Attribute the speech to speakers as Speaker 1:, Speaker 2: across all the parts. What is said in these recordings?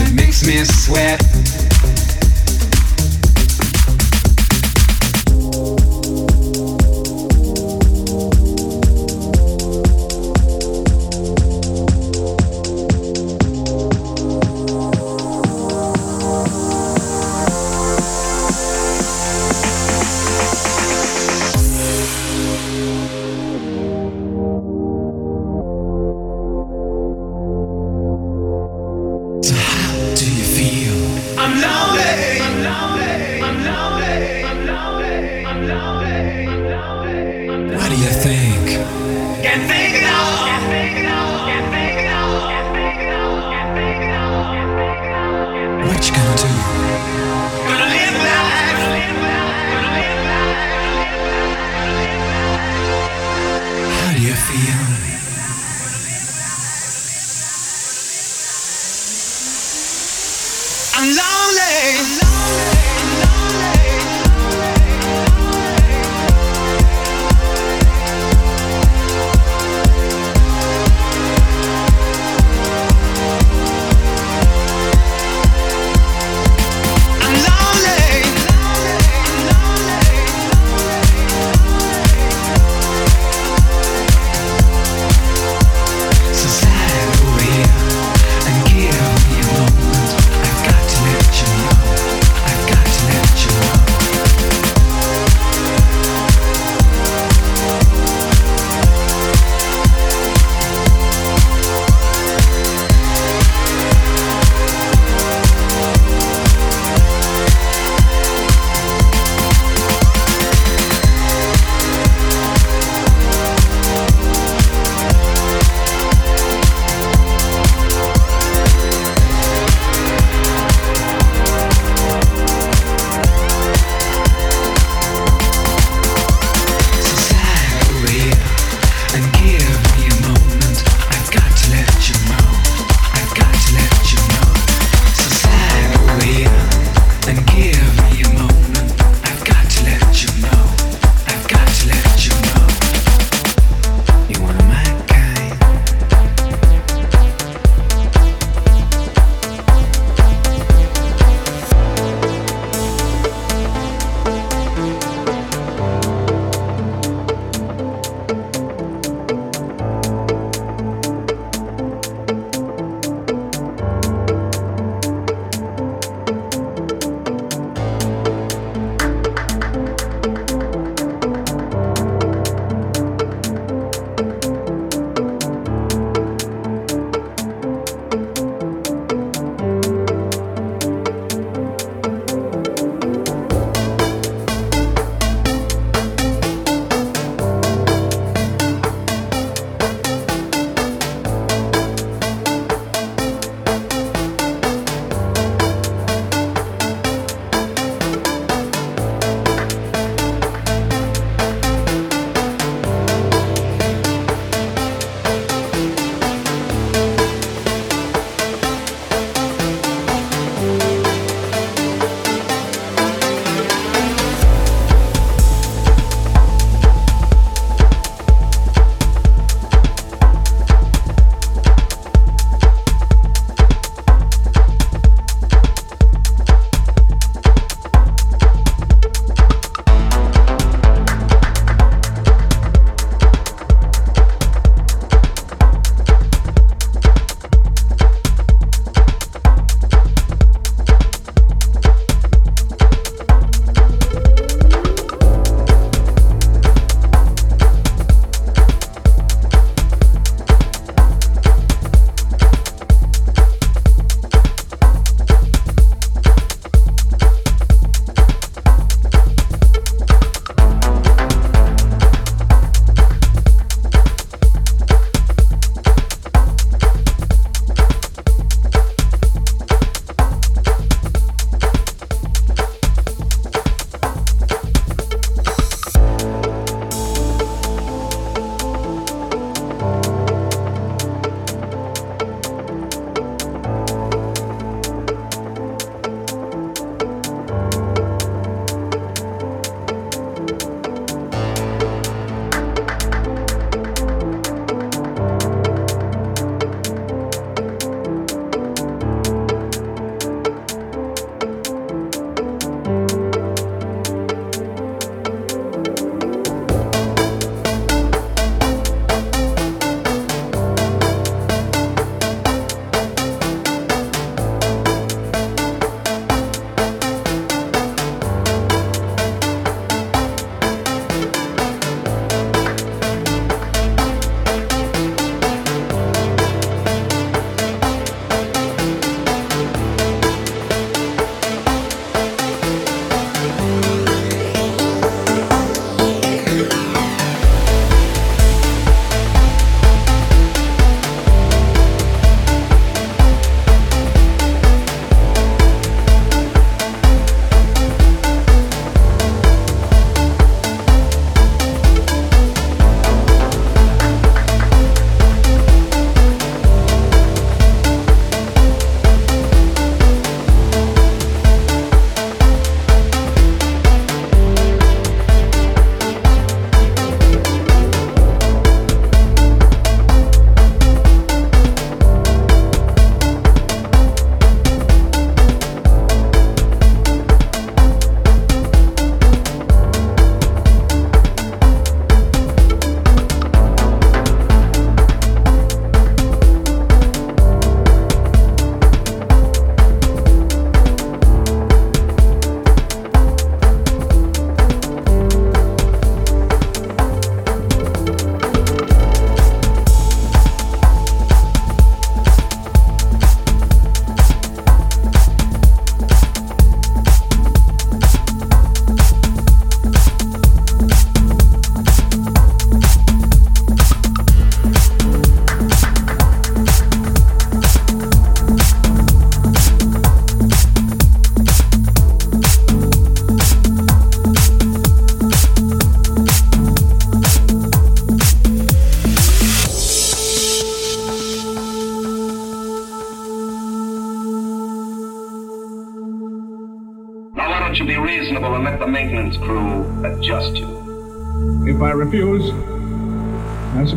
Speaker 1: I'm not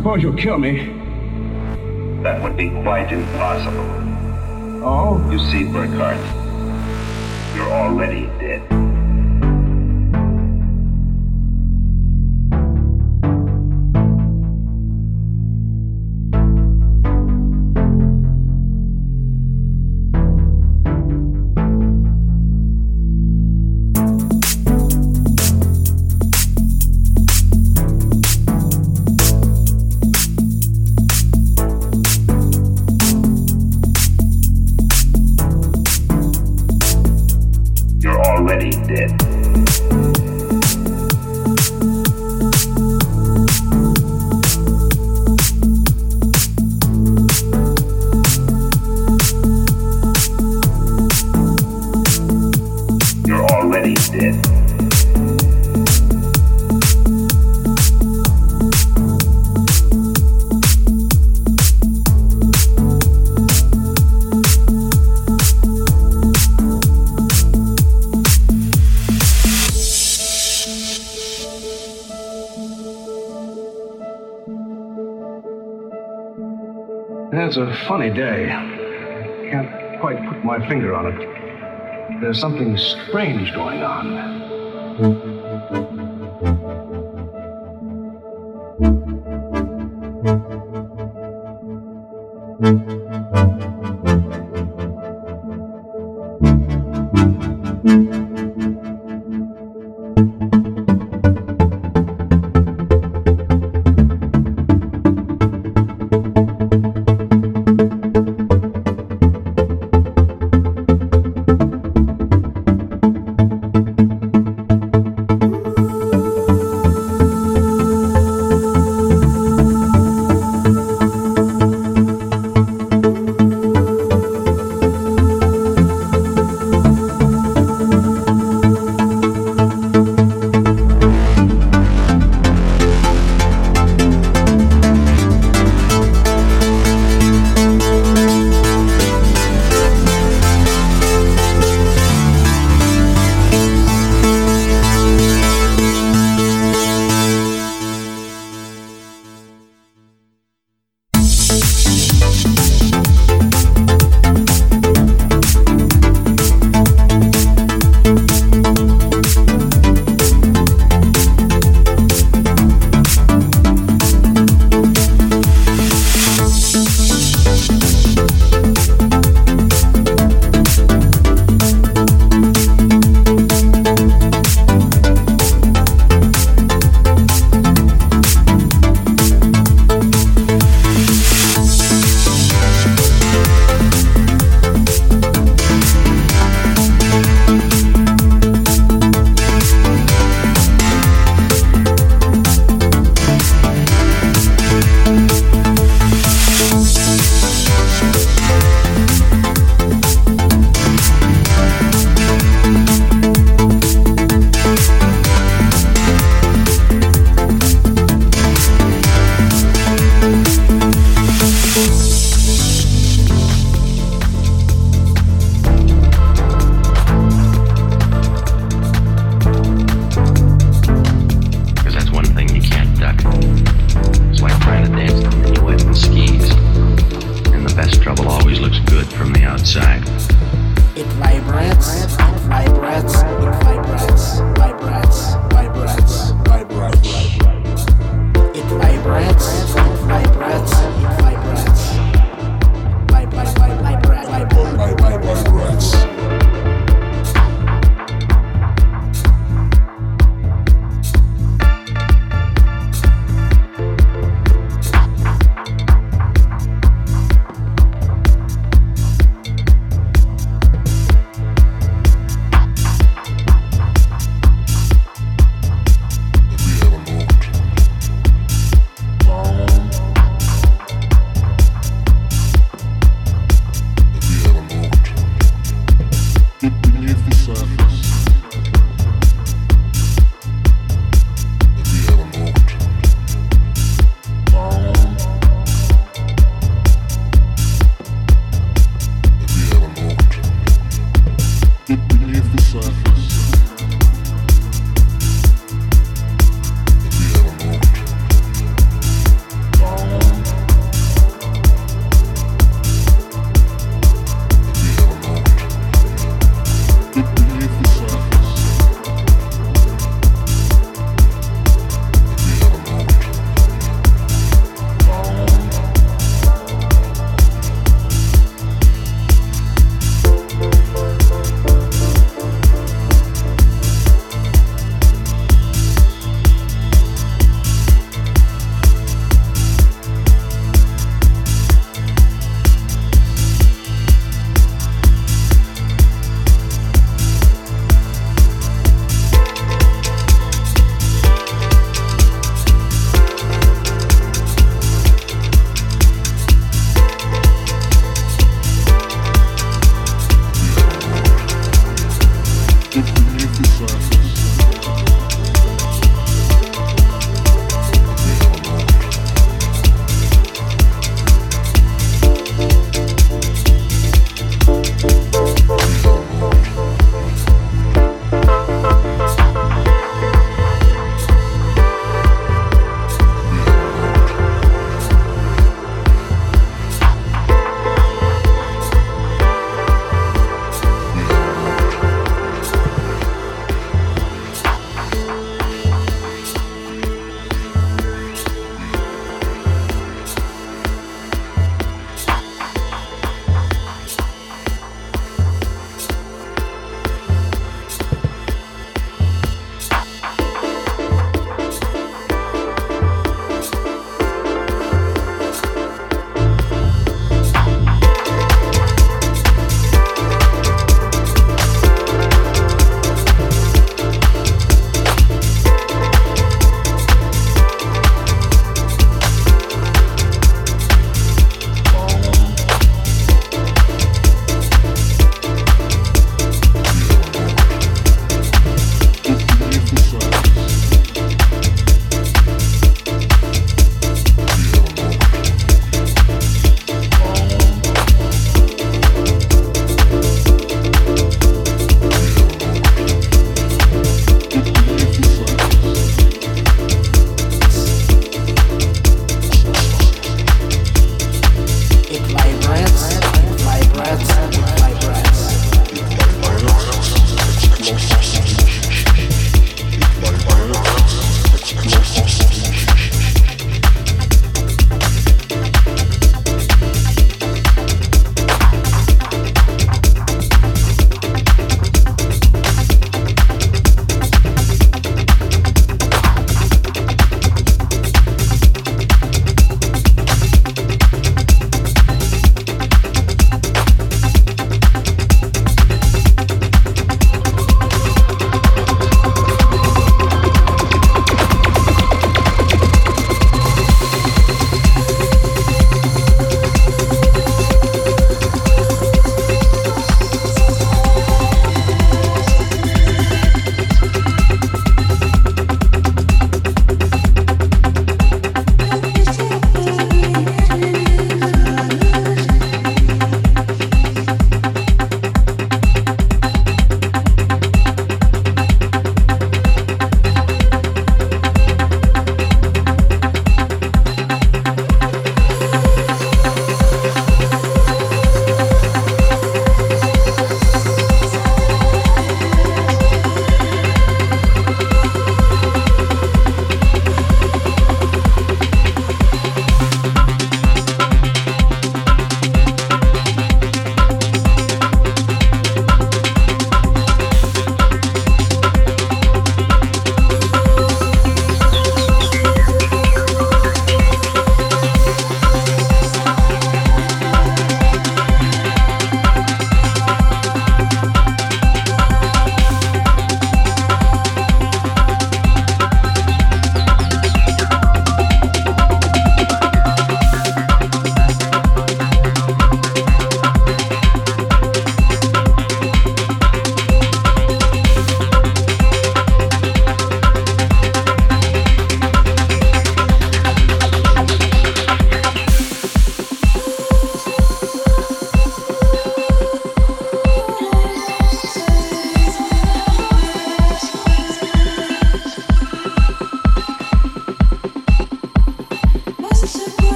Speaker 2: suppose you'll kill me.
Speaker 3: That would be quite impossible.
Speaker 2: Oh?
Speaker 3: You see, Burkhardt,
Speaker 2: funny day. Can't quite put my finger on it. There's something strange going on.